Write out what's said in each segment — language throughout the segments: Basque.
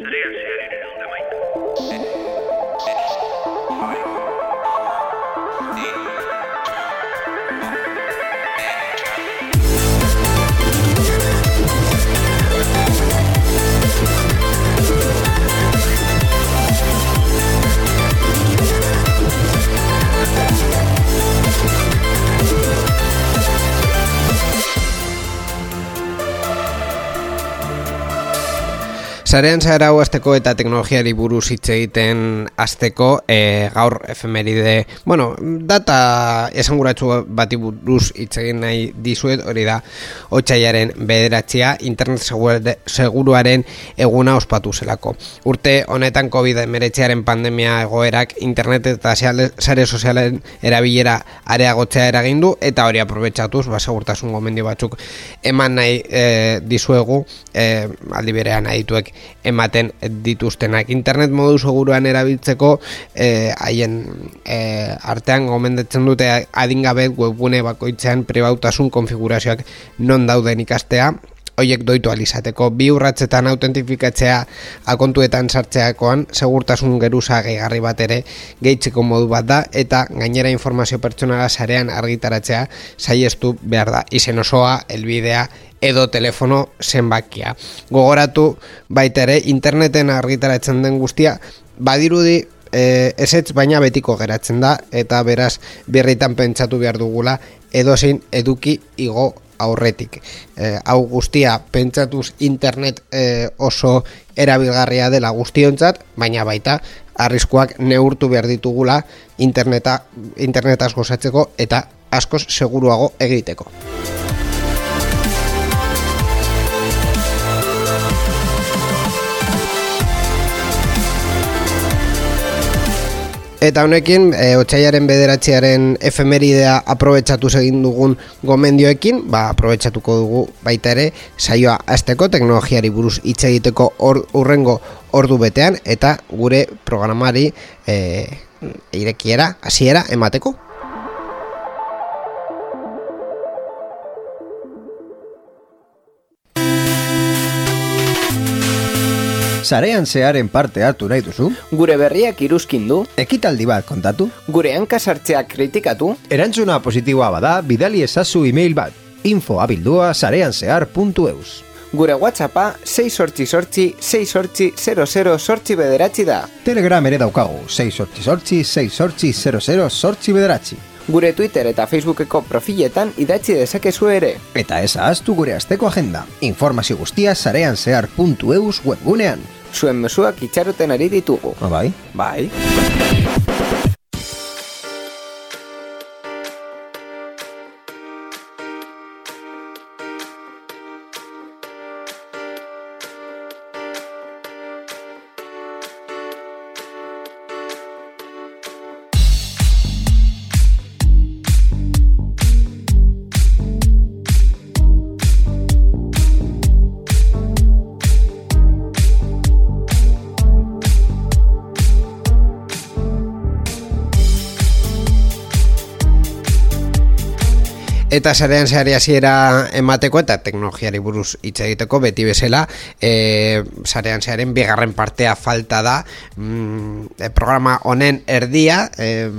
Zarean zearen erantzun Sarean hau azteko eta teknologiari buruz hitz egiten azteko e, gaur efemeride, bueno, data esanguratsu bati buruz hitz egin nahi dizuet, hori da, otxaiaren bederatzia, internet seguruaren eguna ospatu zelako. Urte honetan COVID-19 pandemia egoerak internet eta sare sozialen erabilera areagotzea eragindu eta hori aprobetsatuz, ba, segurtasun gomendio batzuk eman nahi e, dizuegu, e, aldi berean adituek ematen dituztenak. Internet modu seguruan erabiltzeko eh, haien eh, artean gomendatzen dute adingabe webgune bakoitzean pribautasun konfigurazioak non dauden ikastea, hoiek doitu alizateko bi urratzetan autentifikatzea akontuetan sartzeakoan segurtasun geruza gehigarri bat ere gehitzeko modu bat da eta gainera informazio pertsonala sarean argitaratzea saiestu behar da izen osoa, elbidea edo telefono zenbakia. Gogoratu baita ere interneten argitaratzen den guztia badirudi e, ezetz baina betiko geratzen da eta beraz birritan pentsatu behar dugula edozein eduki igo aurretik. E, hau guztia pentsatuz internet e, oso erabilgarria dela guztiontzat, baina baita arriskuak neurtu behar ditugula interneta, internetaz gozatzeko eta askoz seguruago egiteko. Eta honekin, e, otxaiaren bederatzearen efemeridea aprobetsatu egin dugun gomendioekin, ba, aprobetsatuko dugu baita ere, saioa azteko teknologiari buruz hitz egiteko or, urrengo ordu betean, eta gure programari e, irekiera, hasiera emateko. Sarean zearen parte hartu nahi duzu? Gure berriak iruzkin du, Ekitaldi bat kontatu? gure hankasartzeak kritikatu, Erantzuna positiboa bada, bidali ezazu email bat. info abildua sareanzear.eus gure whatsappa 6 sortzi sortzi 6 sortzi 00 sortzi bederatzi da. Telegram ere daukagu, 6 sortzi sortzi, 6 sortzi 00 sortzi bederatzi. Gure Twitter eta Facebookeko profiletan idatzi dezakezu ere. Eta ez ahaztu gure asteko agenda. Informazio guztia sareanzear.eus webgunean. Zuen mezuak itxaroten ari ditugu. Ah, bai? Bai. Eta sarean zehari hasiera emateko eta teknologiari buruz hitz egiteko beti bezala e, sarean zearen bigarren partea falta da mm, e, programa honen erdia e,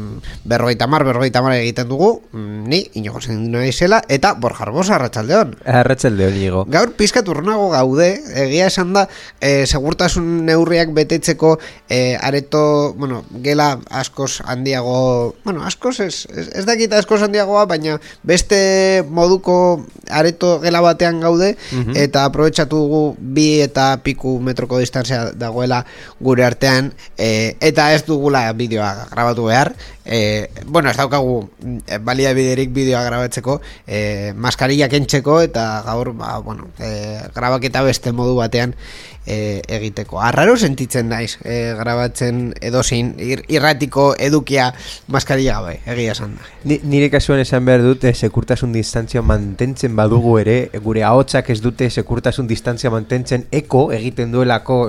berrogeita mar, berrogeita mar egiten dugu mm, ni, inogo zen izela eta Borja Arbosa, Arratxaldeon Arratxalde hori ligo. Gaur pizkat urnago gaude, egia esan da, e, segurtasun neurriak betetzeko e, areto, bueno, gela askoz handiago, bueno, askoz ez, ez, ez dakit askoz handiagoa, baina beste moduko areto gela batean gaude, eta aprobetsatu dugu bi eta piku metroko distantzia dagoela gure artean, e, eta ez dugula bideoa grabatu behar, e, bueno, ez daukagu e, baliabiderik bideoa grabatzeko, e, maskarilla kentzeko eta gaur, ba, bueno, e, grabaketa beste modu batean e, egiteko. Arraro sentitzen naiz e, grabatzen edozin ir, irratiko edukia maskarilla gabe, egia esan da. Ni, nire kasuan esan behar dut, eh, sekurtasun distantzia mantentzen badugu ere, eh, gure ahotsak ez dute sekurtasun distantzia mantentzen eko egiten duelako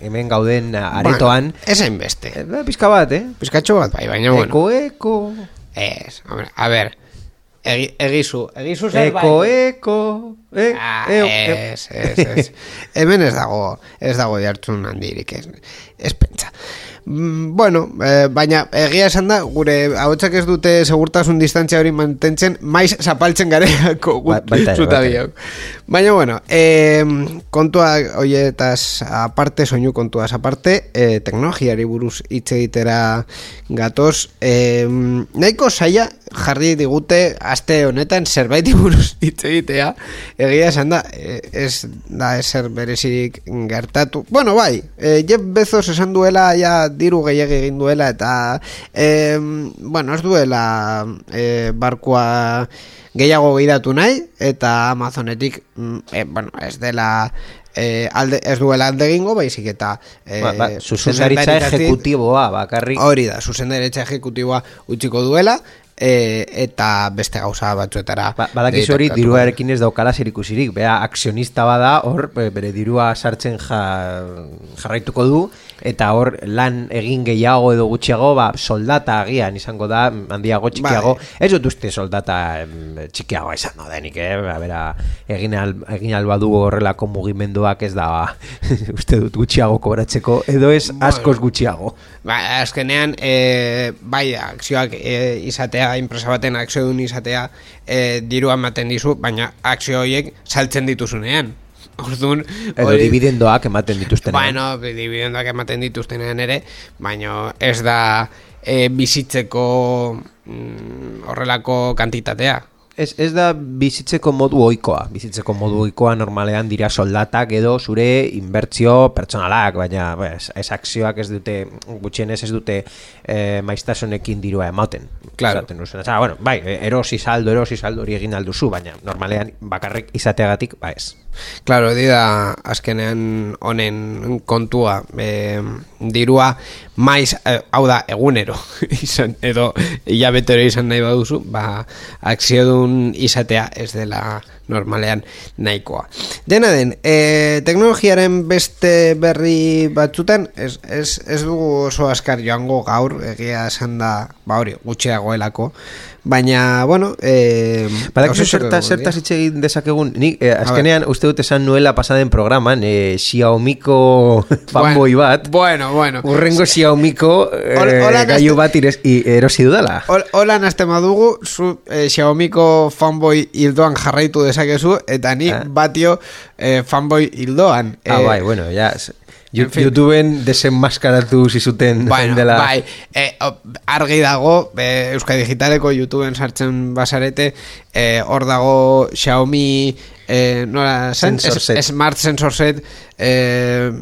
hemen gauden aretoan. Bueno, ez hainbeste. Eh, ba, pizka bat, eh? Pizkatxo bat, bai, baina bueno. Eko, eko. Ez, hombre, a ver, egi, egizu, egizu zer Eko, eko, e, Ah, e, e, ez, ez, ez. Hemen ez dago, ez dago jartzun handirik, ez, ez pentsa. Mm, Bueno, eh, baina egia esan da, gure ahotsak ez dute segurtasun distantzia hori mantentzen, maiz zapaltzen gareako Ba- ere. biok. Baina, bueno, eh, kontua hoietaz aparte, soinu kontuaz aparte, eh, teknologiari buruz hitz egitera gatoz, eh, nahiko saia jarri digute aste honetan zerbaiti buruz hitz egitea, egia esan da, eh, ez da ezer berezirik gertatu. Bueno, bai, eh, Jeff Bezos esan duela ja diru gehiagi egin duela eta eh, bueno, ez duela eh, barkua gehiago gidatu nahi eta Amazonetik mm, eh, bueno, ez dela eh, alde, ez duela alde egingo baizik eta eh, ba, ba, zuzendaritza ejecutiboa, bakarrik. Hori da, zuzendaritza ejecutiboa utziko duela e, eta beste gauza batzuetara Ba, badakizu hori diruarekin ez daukala zerikusirik, bea akzionista bada, hor be- bere dirua sartzen ja, jarraituko du, eta hor lan egin gehiago edo gutxiago, ba, soldata agian izango da, handiago txikiago, ez dut uste soldata em, txikiagoa izango denik, eh? Ba, bera, egin, al, egin alba du horrelako mugimenduak ez da, uste dut gutxiago kobratzeko, edo ez askoz gutxiago. Ba, azkenean, e, bai, akzioak e, izatea, enpresa baten akziodun izatea, e, dirua ematen dizu, baina akzio horiek saltzen dituzunean. Orduan, Edo hori- dividendoak ematen dituzten. Bueno, dividendoak ematen dituztenean ere, baina ez da e, bizitzeko mm, horrelako kantitatea. Ez, ez da bizitzeko modu ohikoa. Bizitzeko modu ohikoa normalean dira soldatak edo zure inbertzio pertsonalak, baina ba, ez, akzioak ez dute, gutxienez ez dute e, maiztasunekin dirua ematen. Claro. Esaten duzuna. Osea, bueno, bai, erosi saldo, erosi saldo hori egin alduzu, baina normalean bakarrik izateagatik, ba ez. Claro, hori da azkenean honen kontua e, dirua. Maiz, eh, hau da, egunero izan, edo hilabetero izan nahi baduzu, ba, akziodun izatea ez dela normalean nahikoa. Dena den, e, teknologiaren beste berri batzutan, ez, ez, ez dugu oso askar joango gaur, egia esan da, ba hori, gutxeagoelako, baina, bueno, e, Badakizu oso zerta, zerta hitz egin dezakegun, nik eh, azkenean uste dut esan nuela pasaden programan, eh, Xiaomiko fanboy Bueno, bat, Bueno, bueno. urrengo Xiaomiko eh, gaiu bat irez, i, erosi dudala. Hol- Hola nazte badugu, zu eh, Xiaomiko fanboy hildoan jarraitu dezakezu, eta ni Ah. batio eh, fanboy hildoan. Ah, Eh, bai, bueno, ja. s- en fin. YouTubeen desenmaskaratu zizuten Bueno, dela... bai, eh, argi dago, eh, Euskadi Digitaleko YouTubeen sartzen basarete, eh, hor dago Xiaomi, eh, nola zen? Sensor set. Smart Sensor Set eh,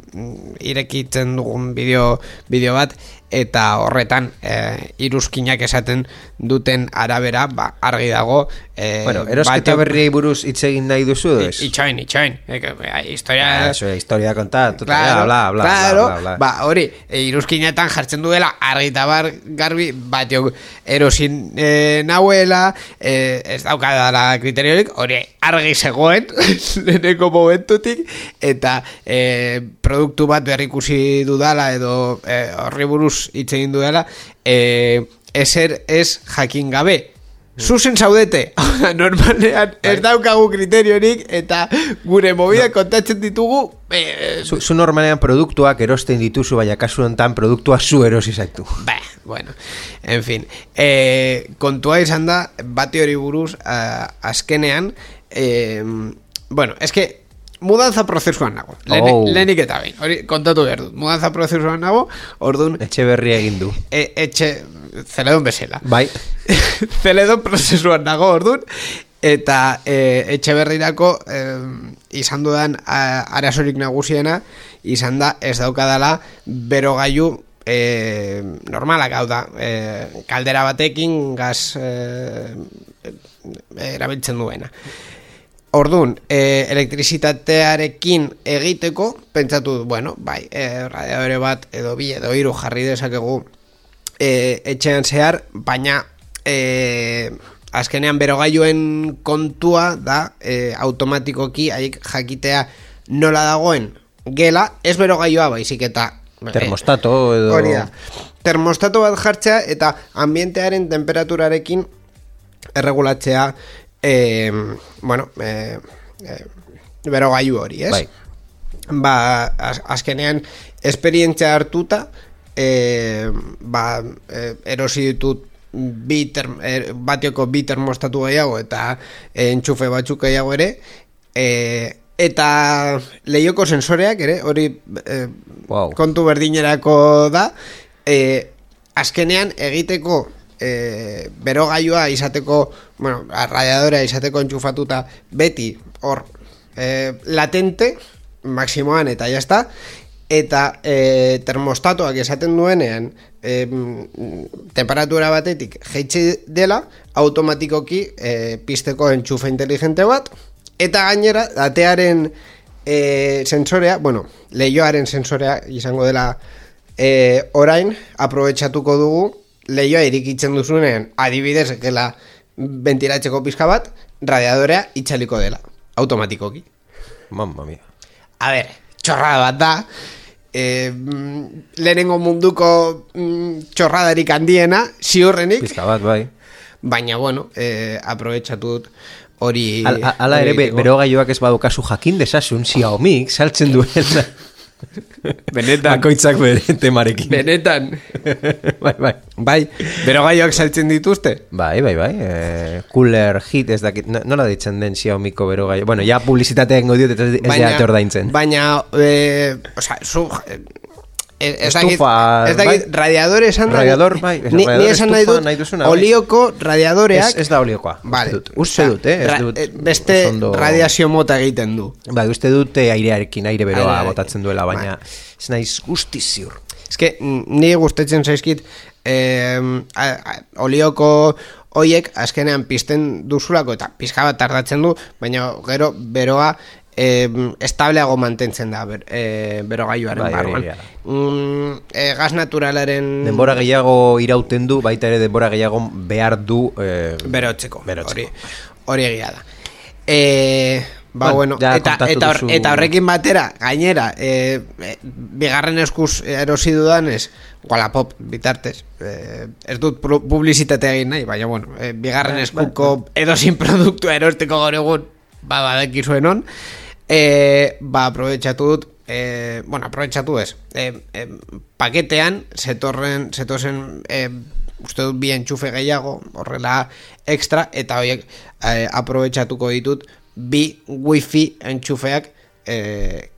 irekitzen dugun bideo, bideo bat, eta horretan eh, iruzkinak esaten duten arabera, ba, argi dago. Eh, Bueno, erosketa berriei buruz hitz egin nahi duzu, edo ez? Itxoin, itxoin. Eh, que, eh, historia... Ah, eso, historia konta, tuta, Claro, bla, bla, bla, claro, bla, bla, bla. ba, hori, e, iruzkinetan jartzen duela argi eta bar garbi batio erosin e, nahuela, e, ez daukadala kriteriorik, hori argi zegoen, leheneko momentutik, eta e, produktu bat berrikusi dudala edo e, horri buruz hitz egin dudala, e, ezer ez jakin gabe. Zuzen zaudete, normalean ez daukagu kriteriorik eta gure movida kontatzen ditugu eh, Zu, zu normalean produktuak erosten dituzu, baina kasu honetan produktua zu erosi zaitu. Ba, bueno, en fin. Eh, Kontua izan da Bati hori buruz eh, Azkenean eh, Bueno, es que Mudanza prozesuan nago. Lehen, Oh. Lehenik eta behin. Hori kontatu behar dut. Mudanza prozesuan nago Orduan Etxe berri egin du. e, Etxe Zeledon bezala. Bai, Zeledon prozesuan nago orduan. Eta e, etxe berrirako e, izan dudan arazorik nagusiena izan da ez daukadala berogailu e, normalak. Hau da e, kaldera batekin gaz e, erabiltzen duena Orduan, e, elektrizitatearekin egiteko, pentsatu, dut, bueno, bai, e, radiadore bat edo bi edo hiru jarri dezakegu e, etxean zehar, baina e, azkenean berogailuen kontua da e, automatikoki haiek jakitea nola dagoen gela, ez berogailua baizik eta termostato edo... Hori da. Termostato bat jartzea eta ambientearen temperaturarekin erregulatzea e, bueno, e, e, berogailu hori, ez? Bai. Ba, az, azkenean esperientzia hartuta e, ba, e, erosi ditut bi term, e, batioko bi termostatu gehiago eta e, entxufe batzuk gehiago ere e, eta lehioko sensoreak ere hori e, Wow. kontu berdinerako da e, azkenean egiteko e, berogailua izateko bueno, radiadorea izateko entxufatuta beti hor e, latente maksimoan eta jazta eta e, termostatoak esaten duenean e, temperatura batetik jeitsi dela automatikoki e, pisteko entxufe inteligente bat. Eta gainera datearen e, sensorea, bueno, leioaren sensorea izango dela e, orain aprobetxatuko dugu leioa irikitzen duzunean adibidez gela ventilatzeko pizka bat radiadorea itxaliko dela automatikoki Mamma mia. A ber, txorrada bat da e, lehenengo munduko mm, txorradarik handiena ziurrenik Pizka bat, bai. baina bueno, e, aprobetxatut hori Al- Ala ere, be, hori egiteko. berogailua ez badukazu jakin desasun Xiaomi saltzen duela. Benetan. Bakoitzak bere temarekin. benetan bai, bai. bai, berogaioak saltzen dituzte Bai, bai, bai. Eh, cooler hit ez dakit. no- Nola ditzen den Xiaomiko berogailua? Bueno, ja publizitatea egingo diot ez ez dira ordaintzen. Baina, eh, o sea, zu... Ez dakit, Estufa, ez dakit, bai. radiador esan nahi- Radiador, bai, Ni, ni esan nahi dut, nahi duzuna, bai. olioko radiadoreak Ez, ez da oliokoa. Vale. Dut, uste dut, eh? Ez dut eh, beste ondo- radiazio mota egiten du. Bai, uste dut eh, airearekin, aire beroa Airearekin. botatzen duela, baina Bai. ez naiz guzti ziur. Ez que, ni gustatzen zaizkit eh, a, a, olioko hoiek azkenean pizten duzulako eta pizka bat tardatzen du, baina gero beroa eh, estableago mantentzen da ber, eh, berogailuaren Bai, barruan. Mm, eh, gas naturalaren Denbora gehiago irauten du, baita ere denbora gehiago behar du... Eh, berotzeko. Berotzeko. Hori, hori egia da. E, ba, Bueno, bueno, eta, eta, hor- duzu- eta horrekin batera, gainera, e, e, bigarren eskuz erosi dudanez, Wallapop bitartez, e, ez dut pu- publizitatea egin nahi, baina bueno, e, bigarren eskuko edozin produktua erosteko gaur egun, ba, badakizuen on, e, ba, aprobetxatu dut, e, bueno, aprobetxatu ez, e, e, paketean, zetorren, zetozen, e, uste dut bi entxufe gehiago, horrela extra, eta horiek e, aprobetxatuko ditut bi wifi entxufeak e,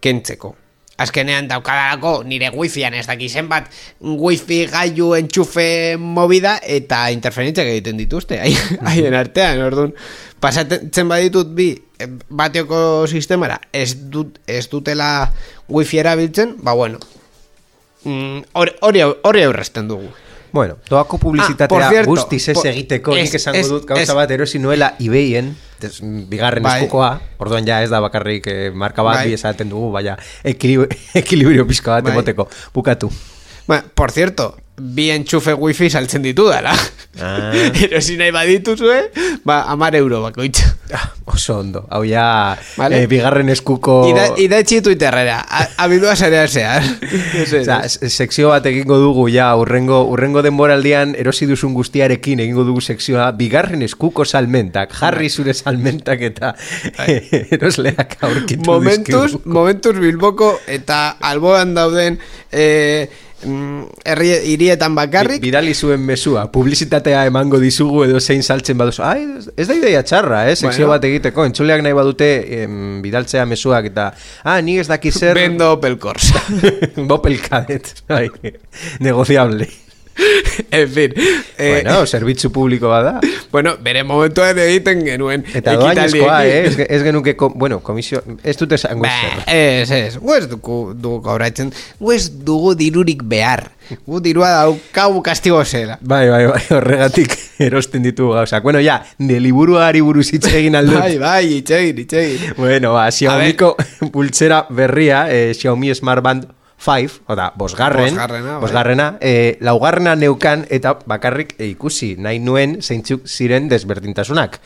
kentzeko. Azkenean daukadalako nire wifian ez daki zenbat wifi gailu entxufe movida eta interferentziak egiten dituzte haien- artean, orduan pasatzen baditut bi eh, bateoko sistemara ez, dut, ez dutela wifi erabiltzen, ba bueno. Mm, hori hori aurrezten dugu Bueno, doako Ah, publizitatea cierto, guztiz ez egiteko, es- nik esango es- dut gauza es- bat erosi nuela ibeien, des, bigarren Bai. eskukoa, orduan ja ez da bakarrik eh, marka bat Bai. esaten dugu, baina ekilibrio, ekilibrio pizka bat Bai. emoteko, bukatu. Ba, por cierto, bi entxufe wifi saltzen ditu dala. Ah. Erosi nahi badituzue, ba, amar euro bakoitza. Ah, oso ondo, hau ja Vale. eh, bigarren eskuko... Ida, idatzi Twitterrera, a- abildua zarean zehar. Osea, se- sekzio bat egingo dugu ja urrengo urrengo denboraldian erosi duzun guztiarekin egingo dugu sekzioa bigarren eskuko salmentak jarri Bai. zure salmentak eta erosleak aurkitu momentuz, dizkigu. momentuz bilboko eta alboan dauden eh, herri, hirietan bakarrik. Bi- Bidali zuen mesua, publizitatea emango dizugu edo zein saltzen baduzu. Ai, ez- da ideia txarra, eh, sekzio Bueno. bat egiteko. Entzuleak nahi badute em, bidaltzea mesuak eta ah, ni ez daki zer Vendo Opel Corsa. Bopel Cadet. Ai, negociable. en fin. Eh, bueno, zerbitzu publiko bada. bueno, bere momentuan egiten genuen Eta doainezkoa, eh? Ez, ez genuke, ko, bueno, komisio, ez dute esango Ba, zer. ez, ez, gu ez dugu, dugu kobratzen, gu ez dugu dirurik behar. Gu dirua daukagu kastigo zela. Bai, bai, bai, horregatik erosten ditugu gauzak. Bueno, ja, de liburuari buruz hitz egin aldut. Bai, bai, itxegin, itxegin. Bueno, ba, Xiaomiko pultsera berria, eh, Xiaomi Smart Band 5, oda, bosgarren, Bosgarrena, bai. bosgarrena, eh, laugarrena neukan eta bakarrik eh, ikusi, nahi nuen zeintzuk ziren desberdintasunak.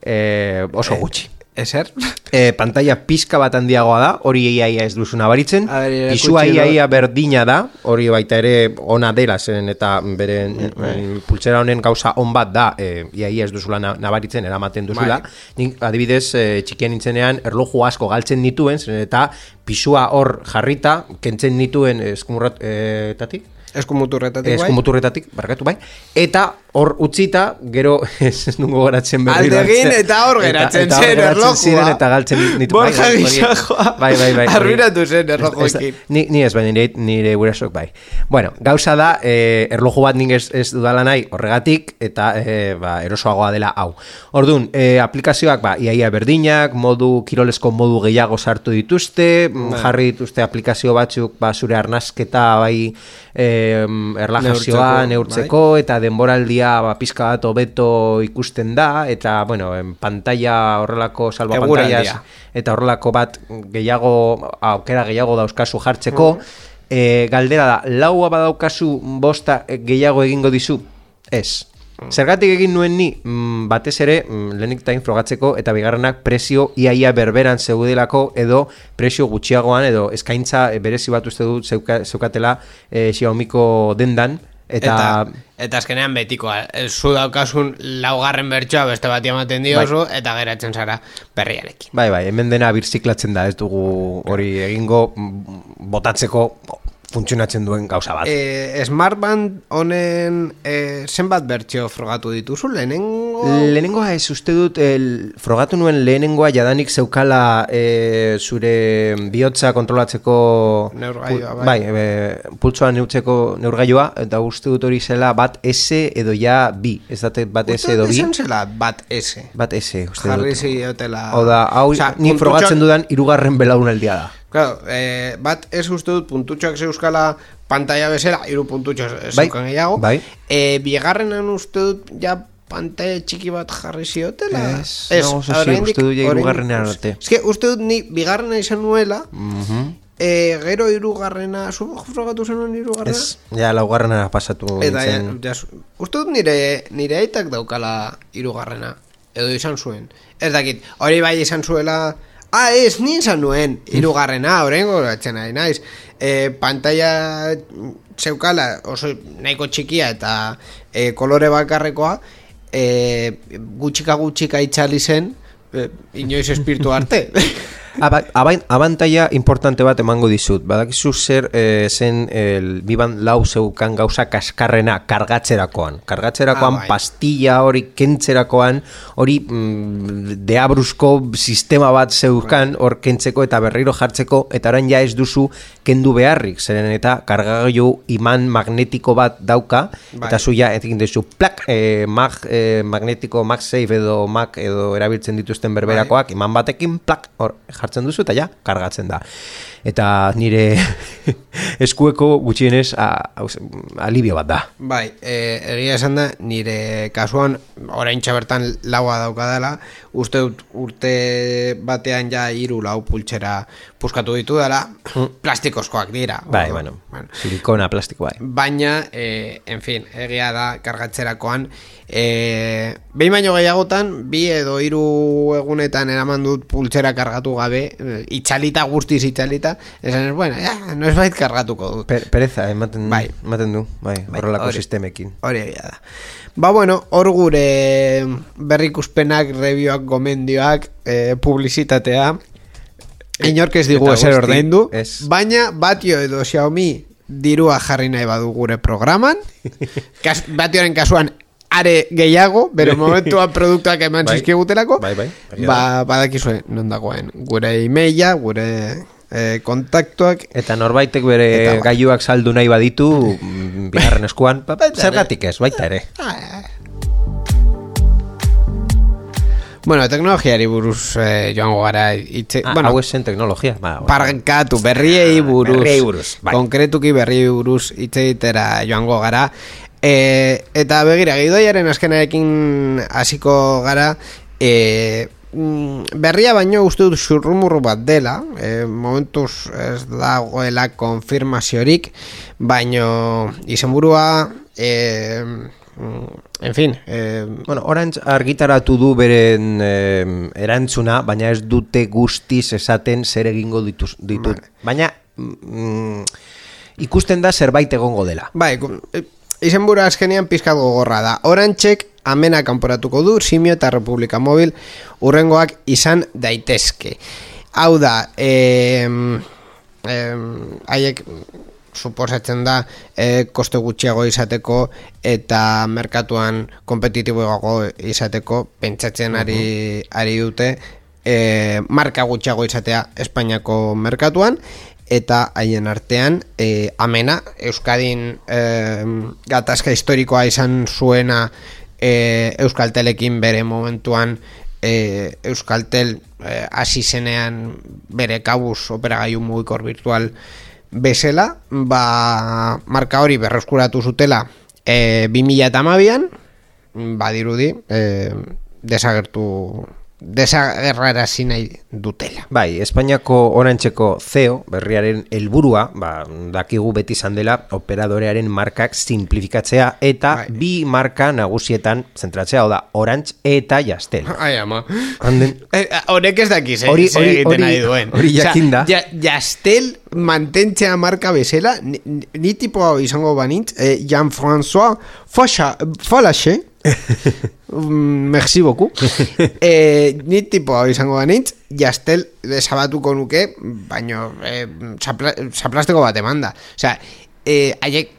Eh, oso gutxi. Ezer? E, pantalla pizka bat handiagoa da, hori iaia ez duzu nabaritzen. Pisua iaia berdina da, hori baita ere ona dela zen eta beren en, pultsera honen gauza on bat da, e, iaia ez duzula na- nabaritzen, eramaten duzula. Bai. Nik adibidez, e, txikien nintzenean erloju asko galtzen nituen, zen eta pisua hor jarrita, kentzen nituen eskumurrat, e, tatik? Eskumuturretatik bai? Eskumuturretatik, barkatu bai. Eta hor utzita, gero ez ez nungo geratzen berriro. Alde egin eta hor geratzen eta zen erlojua. ziren eta galtzen nitu. Borja bai, hori- Gisajoa. Bai, bai, bai. Arruinatu zen erlojuekin. da- Ni, ni ez bai, nire, nire gurasok bai. Bueno, gauza da, eh, erloju bat nik ez, ez dudala nahi horregatik, eta eh, ba, erosoagoa dela hau. Orduan, eh, aplikazioak, ba, iaia berdinak, modu, kirolesko modu gehiago sartu dituzte, mm, jarri dituzte aplikazio batzuk, ba, zure arnasketa, bai, eh, erlajazioa, Neurtzeko, neurtzeko, eta denboraldia, ba, pizka bat hobeto ikusten da, eta, bueno, en pantalla horrelako salba pantallas, eta horrelako bat gehiago aukera gehiago dauzkazu jartzeko e, galdera da laua badaukazu bosta eh, gehiago egingo dizu? Ez. Zergatik egin nuen ni, mm, batez ere, mm, lehenik tain frogatzeko, eta bigarrenak presio iaia berberan zeudelako, edo presio gutxiagoan, edo eskaintza eh, berezi bat uste dut zeuka, zeukatela e, Xiaomiko dendan, eta, Eta, eta azkenean betikoa, eh, zu daukasun laugarren bertsoa beste bati ematen diozu, eta geratzen zara berriarekin. Bai, bai, hemen dena birziklatzen da, ez dugu hori egingo mm, botatzeko funtzionatzen duen gauza bat. E, Smartband honen e, zenbat bertsio frogatu dituzu, lehenengo... Lehenengoa ez uste dut, el, frogatu nuen lehenengoa jadanik zeukala e, zure bihotza kontrolatzeko Neurgailua, pu- bai. bai e, pultsoa neurtzeko neurgailua, eta uste dut hori zela bat S edo ja bi, ez date bat S Uste edo bi, izan zela bat S. bat S, uste Jarri dut. ziotela... Hau da, hau Osea, ni puntutxoak- frogatzen dudan irugarren belaunaldia da. Claro, eh, bat ez uste dut puntutxoak zeuskala pantalla bezala, hiru puntutxo Bai, zeukan gehiago. bai. Eh, bigarrenan uste dut ja pantalla txiki bat jarri ziotela. Ez, oso ziur, oraindik- uste dut ja hirugarrenean arte. Ez que uste dut ni bigarrena izan nuela, Mhm. eh, gero hirugarrena, zu frogatu zenuen hirugarrena? Ez, ja laugarrenera pasatu Eta ja, nintzen. ja, uste dut nire, nire aitak daukala hirugarrena edo izan zuen. Ez dakit, hori bai izan zuela... Ah, ez, ni izan nuen, hirugarrena, horrengo gatzen nahi naiz. E, pantalla zeukala oso nahiko txikia eta e, kolore bakarrekoa, e, gutxika gutxika itxali zen, e, inoiz espiritu arte. Aba, abain, abantaia importante bat emango dizut. Badakizu zer eh, zen el biban lau zeukan gauza kaskarrena kargatzerakoan. Kargatzerakoan Ah, bai. pastilla hori kentzerakoan hori mm, deabruzko sistema bat zeukan hor kentzeko eta berriro jartzeko eta orain ja ez duzu kendu beharrik. Zeren eta kargagailu iman magnetiko bat dauka Bai. eta zu ja egin duzu plak eh, mag, eh, magnetiko MagSafe edo Mag edo erabiltzen dituzten berberakoak iman batekin plak hor jartzen duzu eta ja kargatzen da. Eta nire eskueko gutxienez a, a, alibio bat da. Bai, e, egia esan da, nire kasuan, orain bertan laua daukadala, uste dut urte batean ja hiru lau pultsera puskatu ditu dela, plastikozkoak dira. Bai, bueno, bueno. silikona plastiko bai. Baina, e, en fin, egia da kargatzerakoan, e, behin baino gehiagotan, bi edo hiru egunetan eraman dut pultsera kargatu gabe, e, itxalita guztiz itxalita, esan ez, bueno, ja, no ez bait kargatuko dut. Per, pereza ematen, Bai. ematen du, bai, Bai, horrelako hori. sistemekin. Hori egia da. Ba bueno, hor gure berrikuspenak, reviewak, gomendioak, e, publizitatea, inork ez digu ezer ordaindu, baina batio edo Xiaomi dirua jarri nahi badu gure programan, kas, batioren kasuan are gehiago, bere momentuan produktuak eman Bai. zizkigutelako, Bai, bai, egia ba, badakizue non dagoen gure emaila, gure e, kontaktuak, Eta norbaitek bere Eta bai. gailuak saldu nahi baditu, mm, bigarren eskuan, ba, ere. zergatik ez, baita ere. Bueno, teknologiari buruz eh, joango gara itxe, Ah, bueno, hau esen teknologia. Ba, parkatu berriei buruz, berriei buruz, bai. konkretuki berriei buruz hitz egitera joango gara. E, eta begira, gidoiaren azkenarekin hasiko gara, e, berria baino uste dut xurrumurru bat dela, e, momentuz ez dagoela konfirmaziorik, baino izenburua e, mm, en fin, eh, Bueno, Orange argitaratu du beren eh, erantzuna, baina ez dute guztiz esaten zer egingo dituz, ditut. Baina mm, ikusten da zerbait egongo dela. bai, izenbura azkenean pizkat gogorra da. Orantxek amena kanporatuko du Simio eta Republika Mobil urrengoak izan daitezke. Hau da, em, em, haiek suposatzen da e, koste gutxiago izateko eta merkatuan kompetitiboago izateko pentsatzen ari, ari dute e, marka gutxiago izatea Espainiako merkatuan eta haien artean e, amena Euskadin e, gatazka historikoa izan zuena e, Euskaltelekin bere momentuan e, Euskaltel e, hasi zenean bere kabuz operagailu mugikor virtual bezala, ba, marka hori berreskuratu zutela e, 2008an, badirudi, e, desagertu desagerrarazi nahi dutela. Bai, Espainiako orantxeko CEO berriaren helburua, ba, dakigu beti izan dela operadorearen markak simplifikatzea eta Bai. bi marka nagusietan zentratzea, hau da, Orange eta Jastel. Ai, ama. Handen, Eh, Horek ez dakiz, eh? Hori- hori- hori- nahi duen. hori jakinda. ja, jastel mantentzea marka bezala, ni, ni- ni tipo izango banintz, eh, Jean-François Falache, Mm, merci beaucoup. eh, ni tipo hau izango banintz, jastel desabatuko nuke, baino eh, zapla, zaplasteko bat emanda. Osea, eh, haiek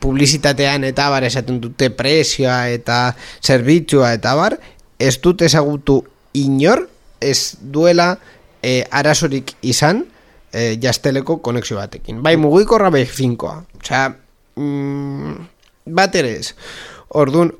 publizitatean eta bar esaten dute prezioa eta zerbitzua eta bar, ez dut ezagutu inor, ez duela eh, arazorik izan eh, jasteleko konexio batekin. Bai, mugikorra bai finkoa. Osea, mm, bat ere ez. Orduan,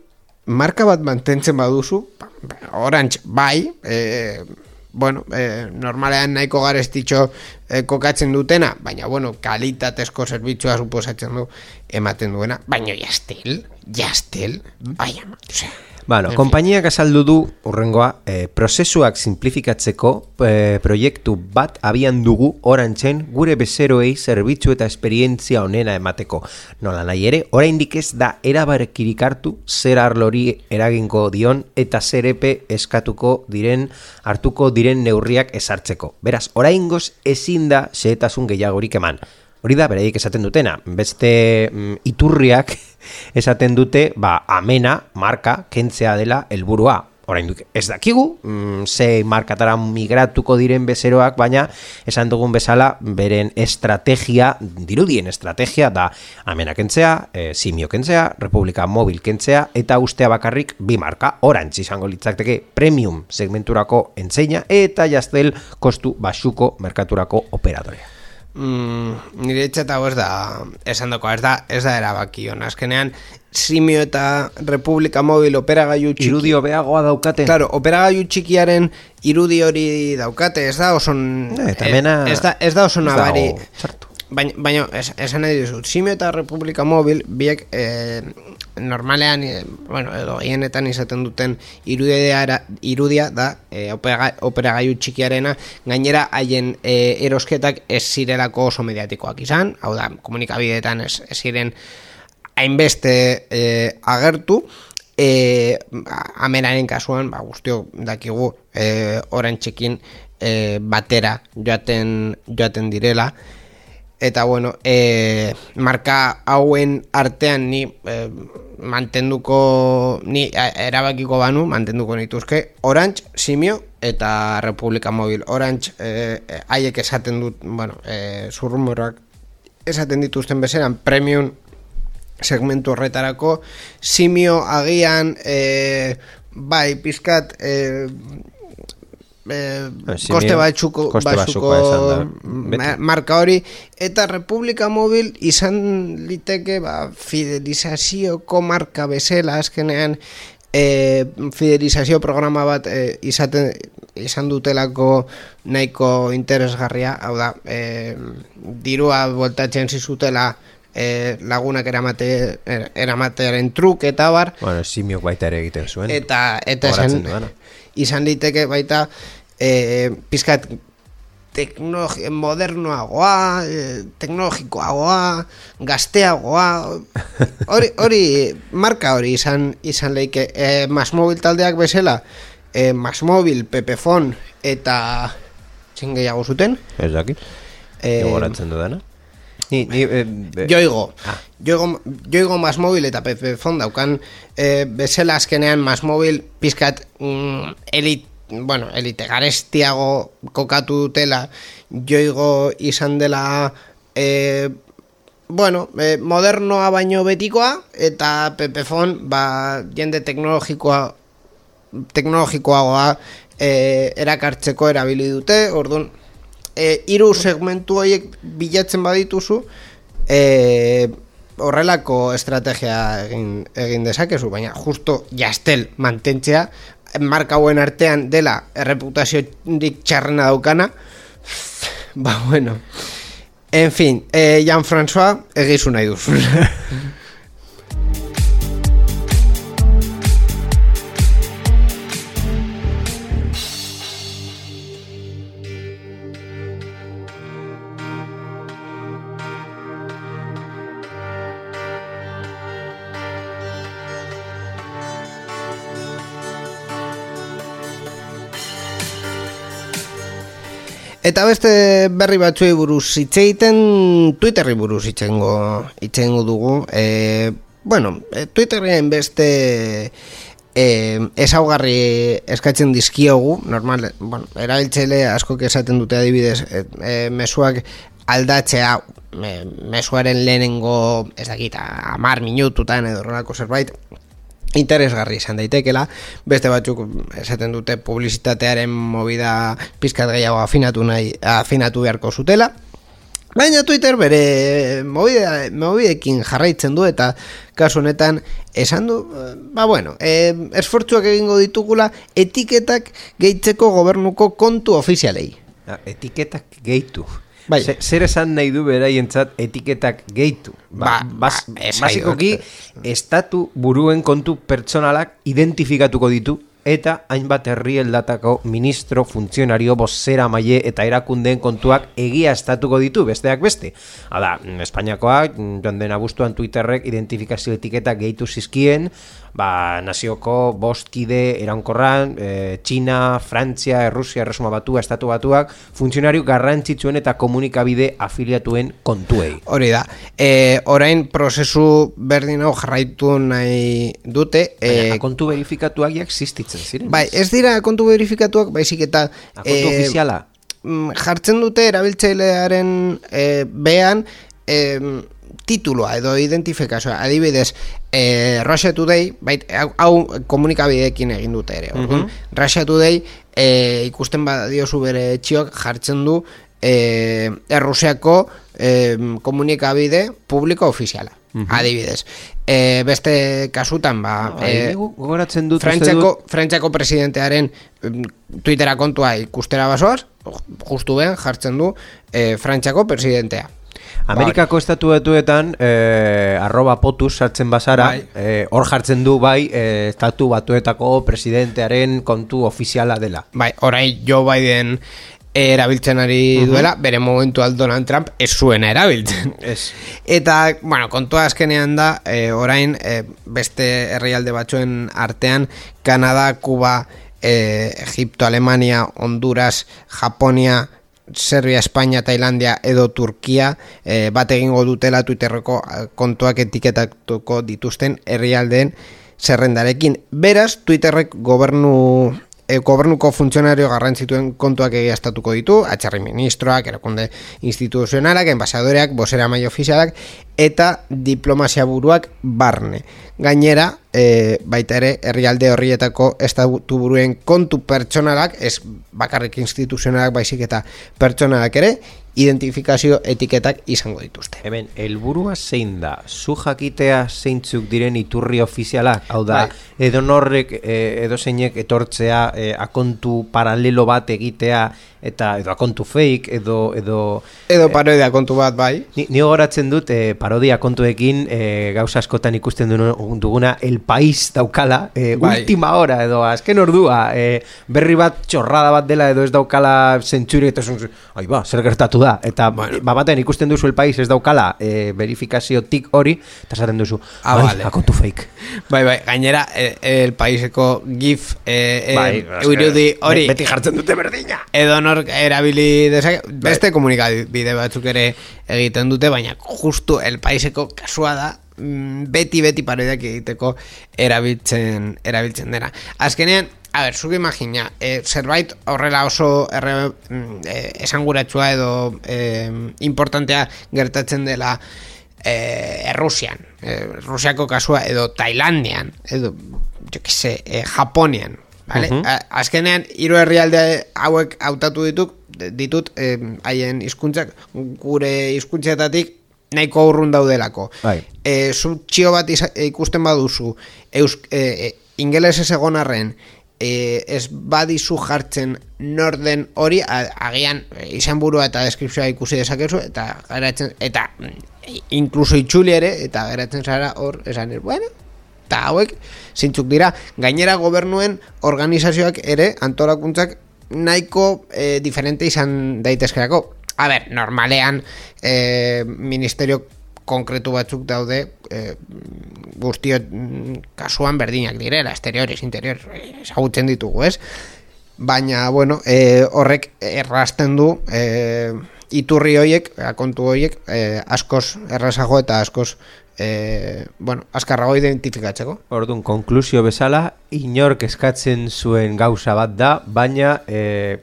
marka bat mantentzen baduzu, ba, ba, Orange bai, e, bueno, e, normalean nahiko garestitxo e, kokatzen dutena, baina, bueno, kalitatezko zerbitzua suposatzen du ematen duena, baina jastel, jastel, bai, ama, osea, Bueno, konpainiak azaldu du urrengoa, eh, prozesuak simplifikatzeko eh, proiektu bat abian dugu orantzen gure bezeroei zerbitzu eta esperientzia onena emateko. Nola nahi ere, oraindik ez da erabarekirik hartu zer arlori eragingo dion eta zer epe eskatuko diren hartuko diren neurriak esartzeko. Beraz, oraingoz ezin da xehetasun gehiagorik eman. Hori da, beraiek esaten dutena. Beste mm, iturriak esaten dute, ba, amena, marka, kentzea dela helburua. Orain ez dakigu, mm, ze markatara migratuko diren bezeroak, baina esan dugun bezala, beren estrategia, dirudien estrategia da amena kentzea, e, simio kentzea, Republika Mobil kentzea, eta ustea bakarrik bi marka, orantz izango litzateke premium segmenturako entzeina, eta jaztel kostu basuko merkaturako operadorea. Mm, nire etxet hau ez da esan dako, ez da, ez da erabaki hon azkenean Simio eta Republika Mobil operagailu txiki Irudio beagoa daukate. Claro, operagailu txikiaren irudi hori daukate, ez da oso Eh, eta mena- ez da, ez da oso ez nabari. Baina, baina es, esan nahi dizut, Simio eta Republika Mobil biek eh, normalean, eh, bueno, edo hienetan izaten duten irudia, irudia da operaga- operagailu txikiarena, gainera haien eh, erosketak ez zirelako oso mediatikoak izan, hau da, komunikabideetan ez, ez ziren hainbeste eh, agertu, e, ameraren kasuan, ba, guztio dakigu, e, oran txekin e, batera joaten, joaten direla, eta bueno, e, marka hauen artean ni e, mantenduko, ni a- erabakiko banu, mantenduko nituzke, Orange, Simio eta Republika Mobil. Orange, e, e, haiek esaten dut, bueno, e, zurrumorrak esaten dituzten bezeran, premium segmentu horretarako simio agian e, bai pizkat e, e, Eh, koste batxuko, koste batxuko batzukoa izan da, beti. ma- marka hori eta Republika Mobil izan liteke ba, fidelizazioko marka bezala azkenean e, fidelizazio programa bat e, izaten, izan dutelako nahiko interesgarria hau da e, dirua voltatzen zizutela e, lagunak eramate, er- eramatearen truk eta bar Bueno, simiok baita ere egiten zuen. eta eta esan, izan liteke baita e, pizkat teknologi, modernoagoa, eh, teknologikoagoa, gazteagoa, hori, hori, marka hori izan, izan leike, eh, Masmobil taldeak bezala, eh, Masmobil, Pepefon, eta txin gehiago zuten, Ez dakit. Eh, Gogoratzen dudana. Ni, ni, eh, be- Joigo. Ah. Joigo, Joigo Mas eta Pepefon daukan eh, bezala azkenean Mas Mobil pizkat mm, elit, bueno, elite garestiago kokatu dutela Joigo izan dela eh, bueno, eh, modernoa baino betikoa eta Pepefon ba, jende teknologikoa teknologikoagoa eh, erakartzeko erabili dute, orduan e, hiru segmentu horiek bilatzen badituzu e, horrelako estrategia egin, egin dezakezu, baina justo jastel mantentzea marka hauen artean dela erreputaziorik txarrena daukana ba bueno. En fin, eh, Jean-François egizu nahi duzu Eta beste berri batzuei buruz hitz egiten Twitterri buruz hitz egingo dugu. E, bueno, e, Twitterren beste e, ezaugarri eskatzen dizkiogu, normal, bueno, erabiltzaile askok esaten dute adibidez, e, e, mezuak aldatzea e, mezuaren lehenengo, ez dakit, amar minututan edo zerbait, interesgarri izan daitekela, beste batzuk esaten dute publizitatearen movida pizkat gehiago afinatu nahi, afinatu beharko zutela. Baina Twitter bere movida, movidekin jarraitzen du eta kasu honetan esan du, ba bueno, e, esfortzuak egingo ditugula etiketak gehitzeko gobernuko kontu ofizialei. Ah, etiketak gehitu. Bai. Ze- zer esan nahi du beraientzat etiketak gehitu? Ba, ba, ez basikoki, estatu buruen kontu pertsonalak identifikatuko ditu eta hainbat herrieldatako ministro, funtzionario, bozera maile eta erakundeen kontuak egia estatuko ditu, besteak beste. Hala, Espainiakoak, joan den abuztuan Twitterrek identifikazio etiketa gehitu zizkien, ba, nazioko bostkide eraunkorran, e, Txina, Frantzia, Errusia, Erresuma Batua, Estatu Batuak, funtzionario garrantzitsuen eta komunikabide afiliatuen kontuei. Hori da, e, orain prozesu berdin hau jarraitu nahi dute, Baina, e, kontu verifikatuak ja existitzen ziren. bai, ez dira kontu verifikatuak, baizik eta A, kontu ofiziala. mm, jartzen dute erabiltzailearen e, bean e, tituloa edo identifikazioa. Adibidez e, Russia Today bait, hau, hau komunikabideekin egin dute ere orduan, Russia Today e, ikusten badiozu bere txiok jartzen du e, Errusiako e, komunikabide publiko ofiziala adibidez. E, beste kasutan ba, Eh, e, gogoratzen dut Frantziako, dut- Frantziako presidentearen Twittera kontua ikustera basoaz, justu ben jartzen du e, Frantziako presidentea. Amerikako estatu batuetan eh, arroba potus sartzen bazara, Bai. eh, hor jartzen du bai eh, estatu batuetako presidentearen kontu ofiziala dela. Bai, orain Joe Biden erabiltzen ari duela, bere momentu Donald Trump ez zuena erabiltzen. Ez. Eta, bueno, kontua azkenean da, e, orain e, beste herrialde batzuen artean, Kanada, Kuba, e, Egipto, Alemania, Honduras, Japonia, Serbia, Espainia, Tailandia edo Turkia e, bat egingo dutela Twitterreko eh, kontuak etiketatuko dituzten herrialdeen zerrendarekin. Beraz, Twitterrek gobernu e, gobernuko funtzionario garrantzituen kontuak egiaztatuko ditu, atxarri ministroak, erakunde instituzionalak, enbasadoreak, bosera mai ofizialak, eta diplomazia buruak barne. Gainera, e, baita ere, herrialde horrietako estatu buruen kontu pertsonalak, ez bakarrik instituzionalak baizik eta pertsonalak ere, identifikazio etiketak izango dituzte. Hemen, helburua zein da? Zu jakitea zeintzuk diren iturri ofizialak? Hau da, Bai. edo norrek, eh, edo zeinek etortzea, eh, akontu paralelo bat egitea eta edo akontu fake, edo... edo Edo parodia kontu bat bai. Ni, ni gogoratzen dut eh, parodia kontuekin eh, gauza askotan ikusten duguna El País daukala eh, Bai. última hora edo azken ordua eh, berri bat txorrada bat dela edo ez daukala zentzuri eta zun, ai ba, zer gertatu da eta Bueno. ba baten ikusten duzu El País ez daukala eh, verifikazio tik hori eta esaten duzu Ah, bai, vale. akontu fake Bai, bai, gainera eh, el paiseko gif eh, bai, eh, irudi hori beti jartzen dute berdina edo nork erabili dezake, beste komunikabide batzuk ere egiten dute, baina justu el paiseko kasua da mm, beti beti parodiak egiteko erabiltzen erabiltzen dena. Azkenean, a ber, zuk imagina, eh, zerbait horrela oso erre, eh, esanguratsua edo eh, importantea gertatzen dela eh, Errusian, eh, Rusiako kasua edo Tailandian, edo jo que se, eh, Japonian, Vale? A- Azkenean, hiru herrialde hauek hautatu ditut, ditut eh, haien hizkuntzak gure hizkuntzetatik nahiko urrun daudelako. Bai. E, zu txio bat iza- ikusten baduzu, eus, e, e, ingeles ez egon arren, e, ez badizu jartzen norden hori, a- agian e, izan burua eta deskripzioa ikusi dezakezu, eta geratzen, eta mm, inkluso itxuli ere, eta geratzen zara hor, esan, bueno, eta hauek zintzuk dira gainera gobernuen organizazioak ere antolakuntzak nahiko eh, diferente izan daitezkerako a ber, normalean eh, ministerio konkretu batzuk daude eh, guztio mm, kasuan berdinak direla, exteriores, interiores eh, ezagutzen ditugu, ez? Baina, bueno, eh, horrek errasten du eh, iturri hoiek, kontu hoiek, eh, askoz errazago eta askoz eh, bueno, azkarrago identifikatzeko. Orduan, konklusio bezala, inork eskatzen zuen gauza bat da, baina eh,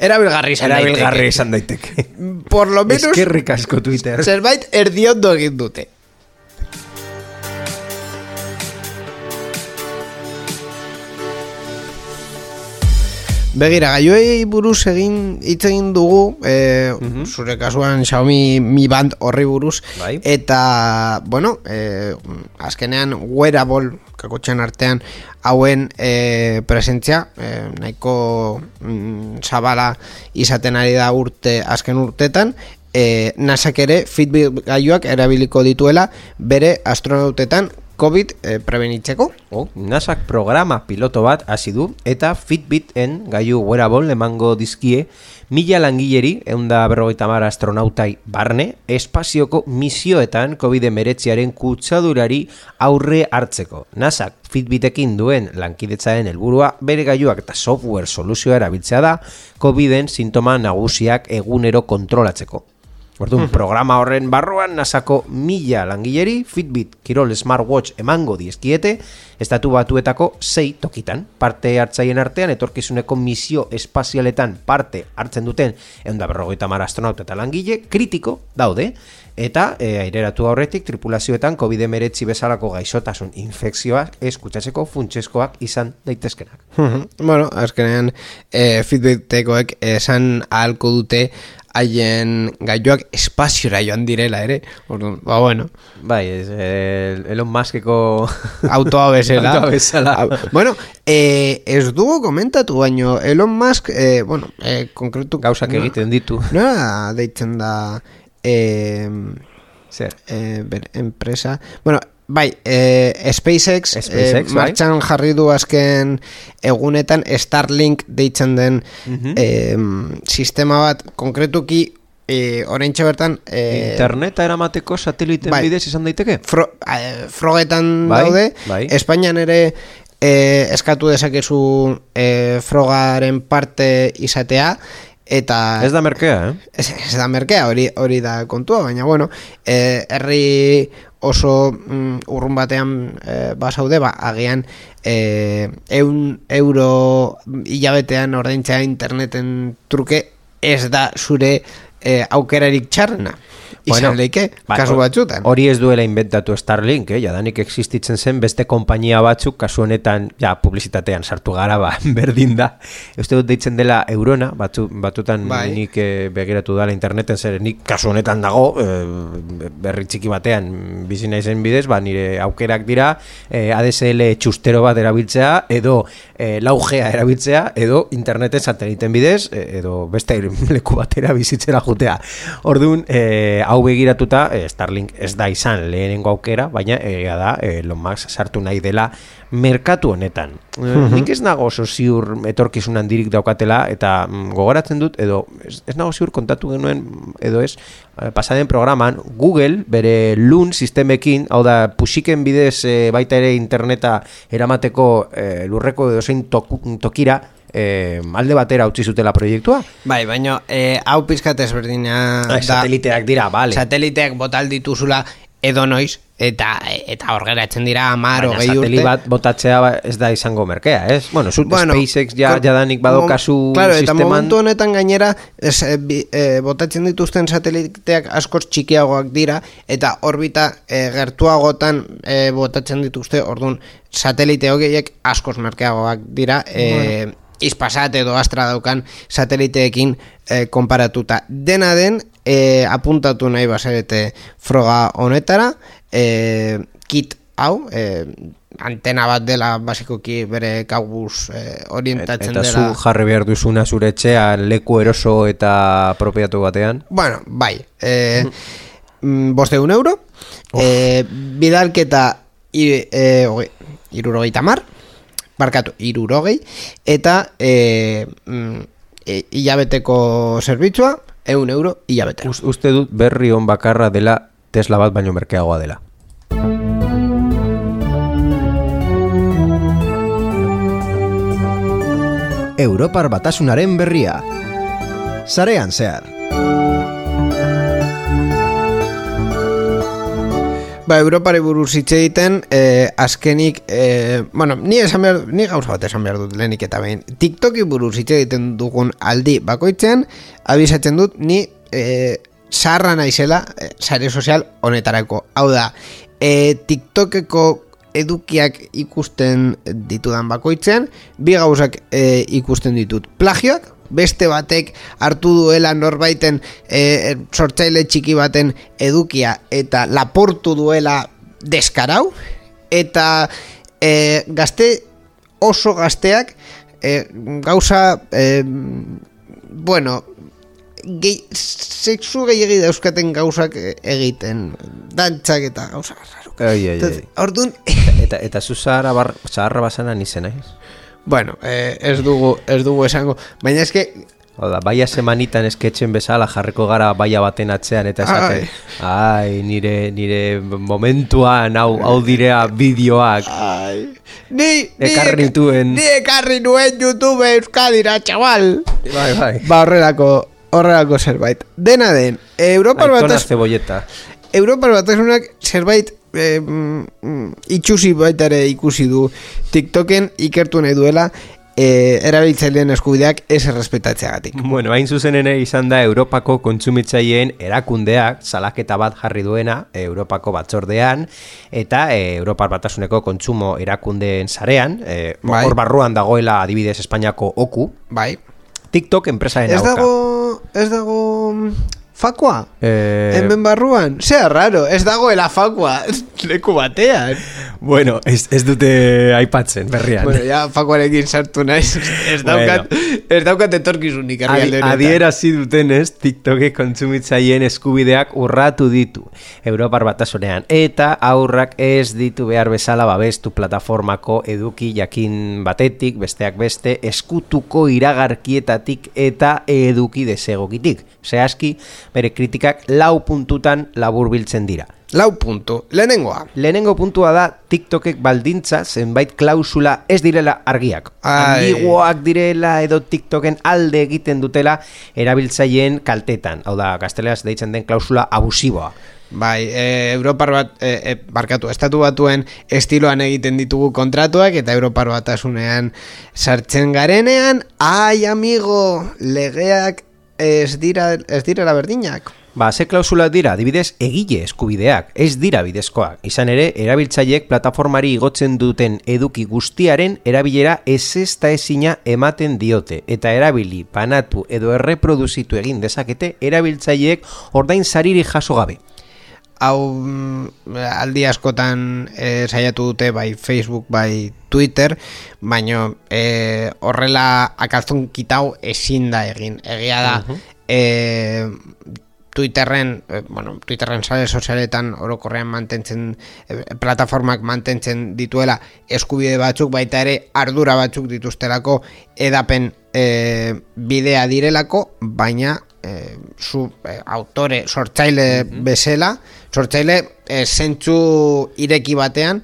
Erabilgarri izan erabilgarri daiteke. izan daiteke. Por lo menos Eskerrik asko Twitter. zerbait erdiondo egin dute. Begira, gaioei buruz egin hitz egin dugu, e, zure kasuan Xiaomi Mi Band horri buruz, Bai. eta, bueno, e, azkenean wearable, kakotxen artean, hauen e, presentzia, e, nahiko mm, zabala izaten ari da urte, azken urtetan, e, nasak ere Fitbit gaioak erabiliko dituela bere astronautetan COVID e, prebenitzeko. Oh, NASAk programa piloto bat hasi du eta Fitbiten gaiu wearable emango dizkie mila langileri, eunda berrogeita mar astronautai barne, espazioko misioetan COVID-19aren kutsadurari aurre hartzeko. NASAk Fitbitekin duen lankidetzaren helburua bere gaiuak eta software soluzioa erabiltzea da COVID-en sintoma nagusiak egunero kontrolatzeko. Orduan, programa horren barruan nasako mila langileri Fitbit Kirol Smartwatch emango dizkiete estatu batuetako sei tokitan. Parte hartzaien artean etorkizuneko misio espazialetan parte hartzen duten eunda berrogeita mar astronauta eta langile kritiko daude eta e, aireratu aurretik tripulazioetan COVID-19 bezalako gaixotasun infekzioak eskutsatzeko funtsezkoak izan daitezkenak. Bueno, azkenean e, Fitbitekoek esan ahalko dute haien gaioak espaziora joan direla ere. Orduan, ba bueno, Bai, ez, eh, Elon Muskeko autoa bezala. Autoa bezala. Au, bueno, e, ez dugu komentatu, baino Elon Musk, e, bueno, e, konkretu... gauzak egiten ditu. Nola deitzen da... E, Zer? e, ber, enpresa... Bueno, bai, e, SpaceX, SpaceX, e, bai. martxan jarri du azken egunetan Starlink deitzen den Mhm. e, sistema bat konkretuki e, oraintxe bertan e, Interneta eramateko sateliten bai. bidez izan daiteke? fro, eh, frogetan Bai, daude bai. Espainian ere eh, eskatu dezakezu eh, frogaren parte izatea eta Ez da merkea, eh? ez, ez da merkea, hori hori da kontua, baina bueno, eh, herri oso mm, urrun batean eh, basaude, ba, agian eh, eun euro hilabetean ordaintzea interneten truke ez da zure e, aukerarik txarrena. Izan leike, ba, kasu batzutan. Hori ez duela inventatu Starlink, eh? jadanik existitzen zen beste konpainia batzuk kasu honetan ja publizitatean sartu gara ba, berdin da. Uste dut deitzen dela Eurona, batzu, batutan Bai. nik eh, begiratu dala interneten zer nik kasu honetan dago eh, berri txiki batean bizi naizen bidez, ba, nire aukerak dira eh, ADSL txustero bat erabiltzea edo eh, laugea erabiltzea edo interneten sateliten bidez eh, edo beste leku batera bizitzera jutea. Orduan, eh, hau begiratuta eh, Starlink ez da izan lehenengo aukera, baina egia da eh, Elon Musk sartu nahi dela merkatu honetan. Eh, Nik ez nago oso ziur etorkizun handirik daukatela eta mm, gogoratzen dut edo ez, ez nago ziur kontatu genuen edo ez eh, pasaden programan Google bere Loon sistemekin, hau da puxiken bidez eh, baita ere interneta eramateko eh, lurreko edo zein toku- tokira eh, alde batera utzi zutela proiektua. Bai, baina e, hau pizkat ezberdina Ah, sateliteak dira, bale. Sateliteak botal dituzula edo noiz, eta eta hor geratzen dira amar Baina hogei sateli urte. bat botatzea ba- ez da izango merkea, ez? Bueno, zu, Bueno, SpaceX ja, jadanik badokazu mom- claro, eta sisteman... momentu honetan gainera ez, e, e, botatzen dituzten sateliteak askoz txikiagoak dira eta orbita e, gertuagotan e, botatzen dituzte orduan satelite hogeiek askoz merkeagoak dira e, Ispasat edo astra daukan sateliteekin e, konparatuta. Dena den, e, apuntatu nahi bazarete froga honetara, e, kit hau, e, antena bat dela basikoki bere kabuz e, orientatzen Eta zu dela. jarri behar duzuna zure etxean leku eroso eta propiatu batean. Bueno, bai, e, mm, bosteun euro, e, bidalketa i, e, hogei- irurogeita mar, barkatu, irurogei, eta e, mm, e, hilabeteko zerbitzua, eun euro hilabetera. Us, uste dut berri on bakarra dela Tesla bat baino merkeagoa dela. Europar batasunaren berria. Sarean zehar. Ba, Europari buruz hitz egiten, eh, azkenik, eh, bueno, ni, esan behar, ni gauza bat esan behar dut lehenik eta behin. TikToki buruz hitz egiten dugun aldi bakoitzean, abisatzen dut, ni eh, zaharra naizela eh, sare sozial honetarako. Hau da, eh, TikTokeko edukiak ikusten ditudan bakoitzean, bi gauzak eh, ikusten ditut. Plagioak, beste batek hartu duela norbaiten e, sortzaile txiki baten edukia eta laportu duela deskarau eta e, gazte oso gazteak e, gauza e, bueno gehi, sexu gehiagi dauzkaten gauzak egiten dantzak eta gauza. Orduan, Eta, eta zu zaharra, bar, zaharra basana nizen, naiz? Bueno, eh, ez dugu ez dugu esango, baina eske Hau da, baia semanitan esketxen bezala jarriko gara baia baten atzean eta esaten, ai, nire, nire momentuan hau, hau direa bideoak. Ai, ni, ni, Ekarri nituen. Ni ekarri nuen YouTube Euskadira, txabal. Bai, bai. Ba, horrelako, horrelako zerbait. Dena den, Europar Aitona batas, zebolleta. Europar batasunak zerbait mm, itxusi baita ere ikusi du TikToken ikertu nahi duela eh, erabiltzaileen eskubideak ez errespetatzeagatik. Bueno, hain zuzen ere izan da Europako kontsumitzaileen erakundeak salaketa bat jarri duena Europako batzordean eta e, Europar batasuneko kontsumo erakundeen sarean, e, Bai. hor barruan dagoela adibidez Espainiako oku, Bai. TikTok enpresaren Ez dago, ez dago mm, fakua? Eh, Hemen barruan, zea raro, ez dagoela fakua leku batean. Bueno, ez, ez dute aipatzen berrian. Bueno, ja fakuarekin sartu naiz. Ez daukat, ez daukat etorkizunik herrialde honetan. adierazi dutenez, TikTokek kontsumitzaileen eskubideak urratu ditu Europar batasunean eta aurrak ez ditu behar bezala babestu plataformako eduki jakin batetik, besteak beste, eskutuko iragarkietatik eta eduki desegokitik. Zehazki, bere kritikak lau puntutan laburbiltzen dira. Lau puntu. Lehenengoa. Lehenengo puntua da TikTokek baldintza zenbait klausula ez direla argiak. Ambiguoak direla edo TikToken alde egiten dutela erabiltzaileen kaltetan. Hau da, gazteleaz deitzen den klausula abusiboa. Bai, e, Europar bat, e, e, barkatu, estatu batuen estiloan egiten ditugu kontratuak eta Europar batasunean sartzen garenean, ai amigo, legeak ez dira ez direla berdinak. Ba, ze klausulak dira, adibidez, egile eskubideak, ez dira bidezkoak. Izan ere, erabiltzaileek plataformari igotzen duten eduki guztiaren erabilera ez ezta ezina ematen diote. Eta erabili, panatu edo erreproduzitu egin dezakete, erabiltzaileek ordain sariri jaso gabe. Hau mm, aldi askotan e, saiatu dute bai Facebook bai Twitter baino e, horrela akaltzun kitau ezin da egin. Egia da e, Twitterren, eh, bueno, Twitterren sare sozialetan orokorrean mantentzen eh, plataformak mantentzen dituela eskubide batzuk baita ere ardura batzuk dituztelako edapen eh, bidea direlako, baina eh, zu eh, autore sortzaile bezala, sortzaile eh, zentzu ireki batean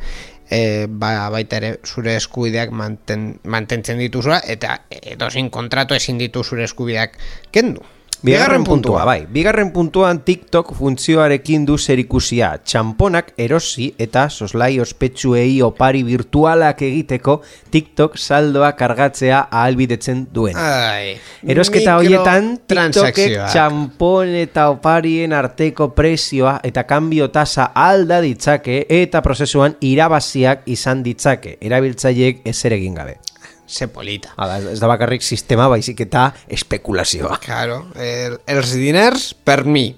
e, ba, baita ere zure eskubideak manten, mantentzen dituzula eta edozin kontratu ezin ditu zure eskubideak kendu. Bigarren puntua, bai. Bigarren puntuan TikTok funtzioarekin du zerikusia. Txamponak erosi eta soslai ospetsuei opari virtualak egiteko TikTok saldoa kargatzea ahalbidetzen duen. Ai, Erosketa hoietan TikTokek txampon eta oparien arteko prezioa eta kanbio tasa alda ditzake eta prozesuan irabaziak izan ditzake. Erabiltzaileek ezer egin gabe. Se polita. Hala, ez da bakarrik sistema baizik eta espekulazioa. Claro, el, els diners per mi.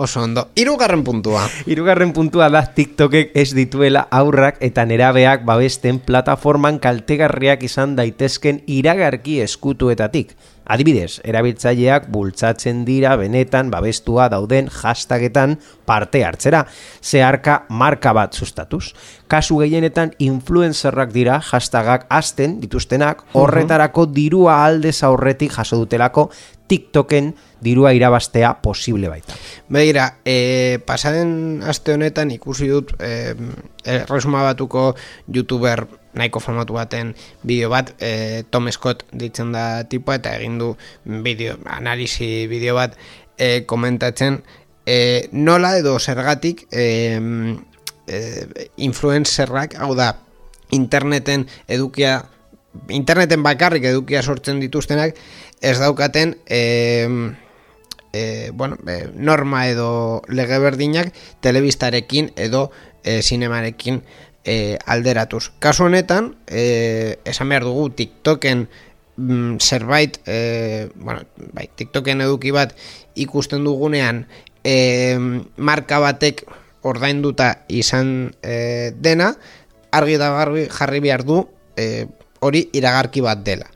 Oso ondo. Hirugarren puntua. Hirugarren puntua da TikTokek ez dituela aurrak eta nerabeak babesten plataforman kaltegarriak izan daitezken iragarki eskutuetatik. Adibidez, erabiltzaileak bultzatzen dira benetan babestua dauden hashtagetan parte hartzera, zeharka marka bat sustatuz. Kasu gehienetan influencerrak dira hashtagak hasten dituztenak horretarako dirua aldez aurretik jaso dutelako TikToken dirua irabastea posible baita. Begira, e, pasaden aste honetan ikusi dut e, resuma batuko youtuber nahiko famatu baten bideo bat, e, Tom Scott ditzen da tipoa eta egin du bideo, analisi bideo bat e, komentatzen e, nola edo zergatik e, e, influencerrak, hau da, interneten edukia interneten bakarrik edukia sortzen dituztenak ez daukaten e, e, bueno, e, norma edo lege berdinak telebistarekin edo e, sinemarekin e, alderatuz. Kasu honetan, e, esan behar dugu TikToken mm, zerbait, e, bueno, bai, TikToken eduki bat ikusten dugunean e, marka batek ordainduta izan e, dena, argi da garbi jarri behar du e, hori iragarki bat dela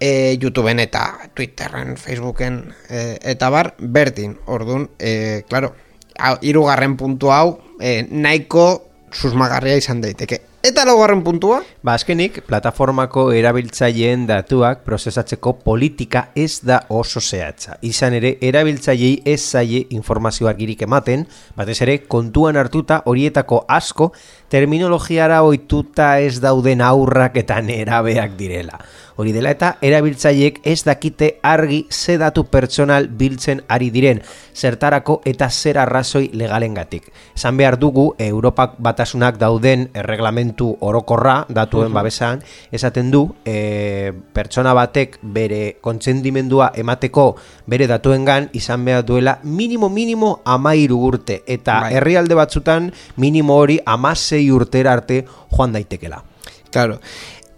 e, YouTubeen eta Twitterren, Facebooken e, eta bar, berdin, orduan, e, claro, hau, hirugarren puntu hau, e, nahiko susmagarria izan daiteke. Eta laugarren puntua, Ba, azkenik, plataformako erabiltzaileen datuak prozesatzeko politika ez da oso zehatza. Izan ere, erabiltzaileei ez zaie informazioa girik ematen, batez ere, kontuan hartuta horietako asko terminologiara ohituta ez dauden aurrak eta nerabeak direla. Hori dela eta erabiltzaileek ez dakite argi ze datu pertsonal biltzen ari diren, zertarako eta zer arrazoi legalengatik. Esan behar dugu, Europak batasunak dauden erreglamentu orokorra datuen babesan, esaten du, e, pertsona batek bere kontsendimendua emateko bere datuengan izan behar duela minimo minimo amairu urte, eta Bai. herrialde batzutan minimo hori amasei urtera arte joan daitekela. claro,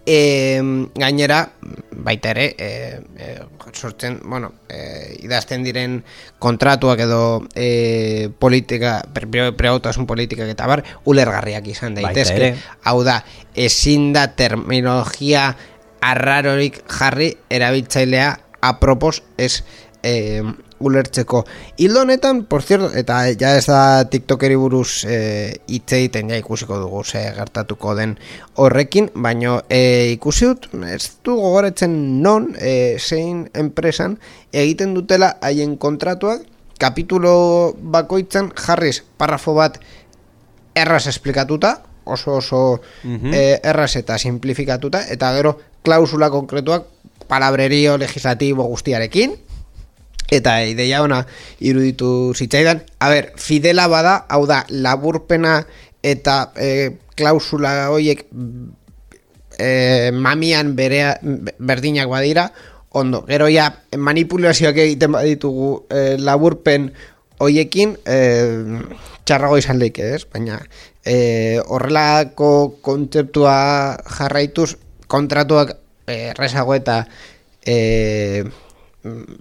e, gainera, baita ere, e, e, sortzen, bueno, e, idazten diren kontratuak edo e, politika, pre- preautasun politikak eta bar, ulergarriak izan daitezke. Hau da, ezin da terminologia arrarorik jarri erabiltzailea apropos ez e, ulertzeko. Hildo honetan, por cierto, eta ja ez da TikTokeri buruz e, hitz egiten ja ikusiko dugu ze gertatuko den horrekin, baino e, ikusi dut, ez du gogoretzen non, e, zein enpresan egiten dutela haien kontratuak, kapitulo bakoitzan jarriz parrafo bat erraz esplikatuta, oso oso eh, erraz eta simplifikatuta, eta gero klausula konkretuak palabrerio legislatibo guztiarekin, eta ideia ona iruditu zitzaidan. A ber, fidela bada, hau da, laburpena eta eh, klausula hoiek eh, mamian berea, berdinak badira, Ondo, gero ja manipulazioak egiten baditugu e, laburpen hoiekin e, txarrago izan leike, ez? Baina e, horrelako kontzeptua jarraituz kontratuak e, errezago eta e,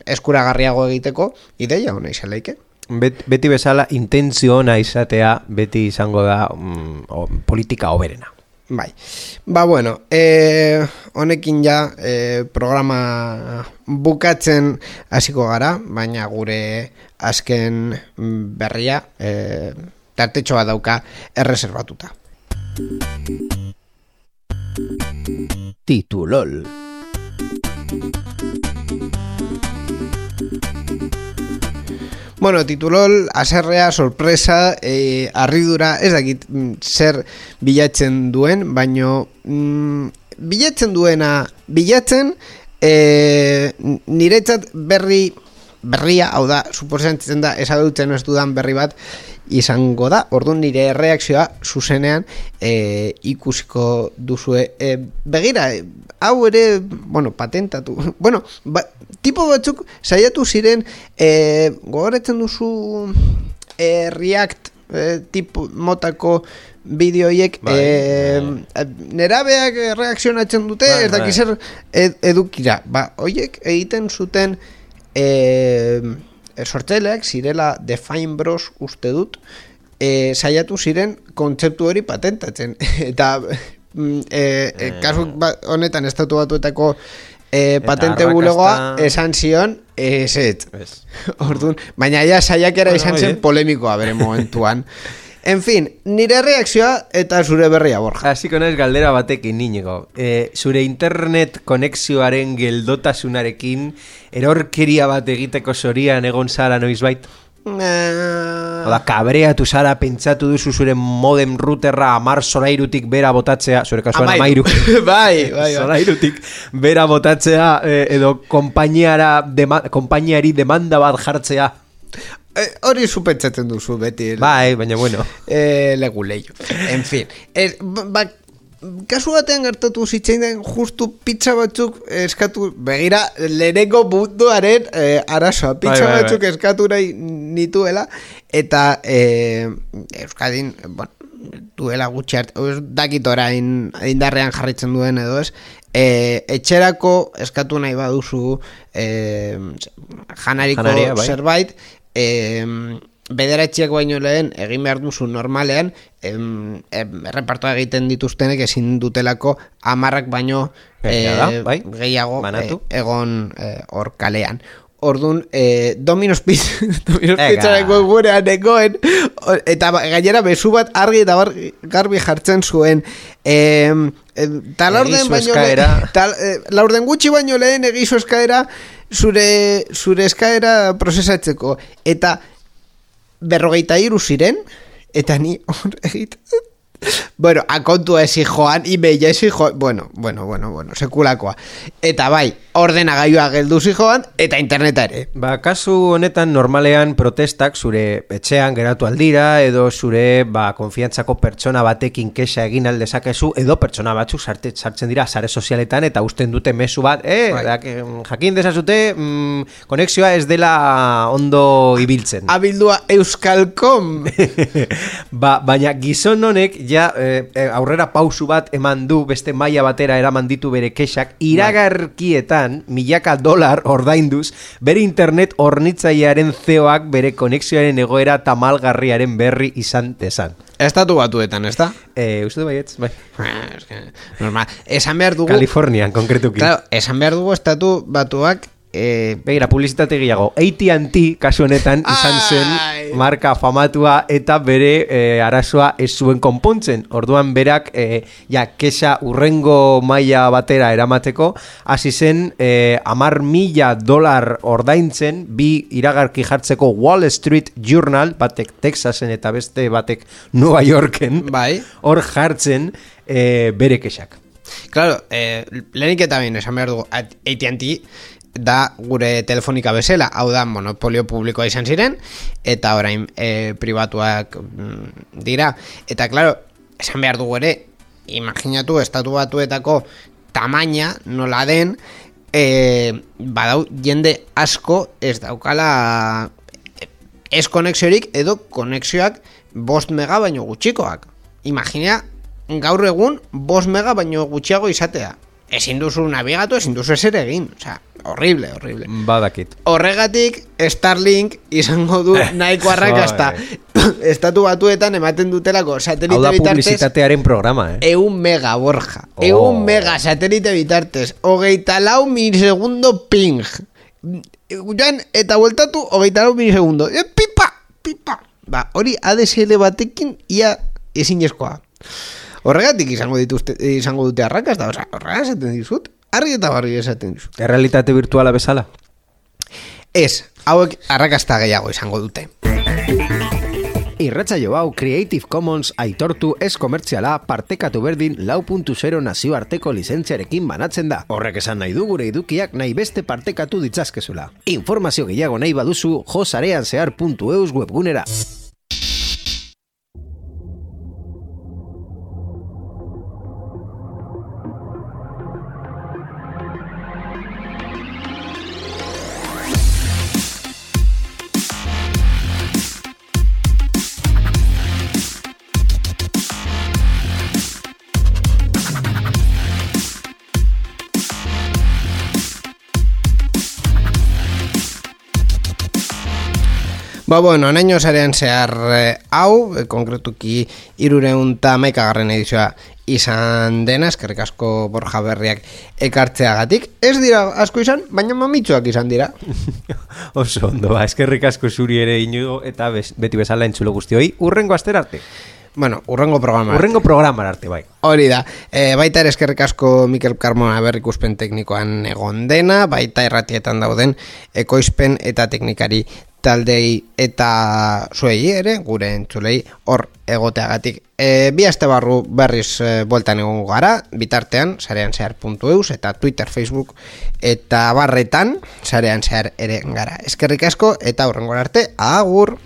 eskuragarriago egiteko ideia hona izan leike. Bet, beti bezala intentzio ona izatea beti izango da mm, o, politika oberena. Bai. Ba, bueno, e, honekin ja e, programa bukatzen hasiko gara, baina gure azken berria e, tartetxoa dauka erreserbatuta. Titulol. Bueno, titulol, aserrea, sorpresa, e, arridura, ez dakit mm, zer bilatzen duen, baino mm, bilatzen duena bilatzen, e, niretzat berri berria, hau da, suposatzen da, ezagutzen ez dudan berri bat, izango da, orduan nire reakzioa zuzenean e, ikusiko duzue. E, begira, hau ere, bueno, patentatu. bueno, ba, tipo batzuk saiatu ziren, e, gogoretzen duzu e, React e, tipo motako bideoiek Bai, e, nerabeak reakzionatzen dute Bai, ez dakiz bai. ed, edukira ba, oiek egiten zuten e, sortzaileak zirela Define Bros uste dut e, saiatu ziren kontzeptu hori patentatzen. Eta mm, e, e, kasu ba, honetan estatu batuetako e, patente arrakasta- bulegoa esan zion eset Ez. Orduan, baina ja saiakera Bueno, izan zen polemikoa bere momentuan. En fin, nire reakzioa eta zure berria, Borja. Hasiko naiz galdera batekin niñego. E, zure internet konexioaren geldotasunarekin erorkeria bat egiteko zorian egon zara noizbait? Eh, Oda, kabreatu zara pentsatu duzu zure modem routerra amar solairutik bera botatzea, zure kasuan Amairu. amairu. bai, bai, bai. Solairutik bera botatzea eh, edo konpainiara dema, konpainiari demanda bat jartzea. Eh, hori supentsatzen duzu beti. Bai, baina bueno. eh, legu leio. En fin, ez, ba, ba, kasu batean gertatu zitzaidan justu pizza batzuk eskatu, begira, lehenengo munduaren eh, arazoa, pizza Bai, bai, bai. batzuk eskatu nahi nituela, eta eh, Euskadin, bueno, duela gutxi dakit orain indarrean jarritzen duen edo ez, e, etxerako eskatu nahi baduzu e, janariko Janaria, bai. zerbait e, bederatxiak baino lehen egin behar duzu normalean em, em, errepartoa egiten dituztenek ezin dutelako amarrak baino Egia da, bai. gehiago e, egon e, hor kalean Orduan, eh, Domino's Pizza, Domino's gurean egoen, eta ba- gainera bezu bat argi eta bar, garbi jartzen zuen. Eh, eh, ta laurden baino lehen, ta, eh, laurden gutxi baino lehen egizu eskaera zure, zure eskaera prozesatzeko. Eta berrogeita iru ziren, eta ni hor egiten. Bueno, akontua ezi joan, imeia ezi joan, bueno, bueno, bueno, bueno, sekulakoa. Eta bai, ordenagailua geldu joan, eta interneta ere. Ba, kasu honetan normalean protestak zure etxean geratu aldira edo zure ba, konfiantzako pertsona batekin kexa egin aldezakezu edo pertsona batzuk sarte, sartzen dira sare sozialetan eta usten dute mezu bat eh, Bai. em, jakin dezazute mm, konexioa ez dela ondo ibiltzen. Abildua Euskalcom. ba, baina gizon honek ja eh, eh, aurrera pausu bat eman du beste maila batera eraman ditu bere kexak iragarkietan milaka dolar ordainduz bere internet hornitzailearen zeoak bere konexioaren egoera tamalgarriaren berri izan dezan. Estatu batuetan, ez da? Eh, uste du baietz? Bai. Es que, Normal. Esan behar dugu... Kalifornian konkretuki. Claro, esan behar dugu estatu batuak... Eh, Begira, publizitate gehiago. AT&T kasu honetan izan zen Ai. marka famatua eta bere e, arazoa ez zuen konpontzen. Orduan berak, e, ja, kesa urrengo maila batera eramateko, hasi zen e, amar mila dolar ordaintzen bi iragarki jartzeko Wall Street Journal, batek Texasen eta beste batek Nueva Yorken, Bai. hor jartzen e, bere kesak. Claro, eh, lehenik eta behin esan behar dugu at- AT&T da gure telefonika bezala, hau da monopolio publikoa izan ziren, eta orain eh, pribatuak mm, dira. Eta, claro, esan behar dugu ere, imaginatu estatu batuetako tamaina nola den, e, badau jende asko ez daukala eh, ez konexiorik edo konexioak bost mega baino gutxikoak. Imagina, gaur egun bost mega baino gutxiago izatea. Ezin duzu navigatu, ezin duzu eser egin. Osea, horrible, horrible. Badakit. Horregatik Starlink izango du nahiko arrakasta. Estatu batuetan ematen dutelako Hau satelite da bitartez publizitatearen programa, eh? eun mega borja. Oh. Eun mega satelite bitartez. Hogeita lau milisegundo ping. Joan, eta bueltatu hogeita lau milisegundo. E, pipa, pipa. Ba, hori ADSL batekin ia ezinezkoa. Horregatik izango dituzte, izango dute arrakasta, osea, horrega esaten dizut, argi eta barri esaten dizut. Errealitate virtuala bezala? Ez, hauek arrakasta gehiago izango dute. Irratsaio hau Creative Commons aitortu ez komertziala partekatu berdin lau puntu zero nazioarteko lizentziarekin banatzen da. Horrek esan nahi du gure edukiak nahi beste partekatu ditzazkezula. Informazio gehiago nahi baduzu josareanzehar.eus webgunera. Ba, bueno, naino zarean zehar eh, hau, eh, konkretuki irureun eta maikagarren edizioa izan dena, eskerrik asko borja berriak ekartzeagatik. Ez dira asko izan, baina mamitsuak izan dira. Oso ondo, ba, eskerrik asko zuri ere inigo eta bez, beti bezala entzulo guztioi, urrengo aster arte. Bueno, urrengo programa. Urrengo programar arte, bai. Hori da, e, baita ere eskerrik asko Mikel Carmona berrikuspen teknikoan egon dena, baita erratietan dauden ekoizpen eta teknikari taldei eta zuei ere, gure entzulei hor egoteagatik. E, bi aste barru berriz e, bueltan egon gara, bitartean, sarean zehar.eus eta Twitter, Facebook eta barretan, sarean zehar ere gara. Eskerrik asko eta hurrengo arte, agur!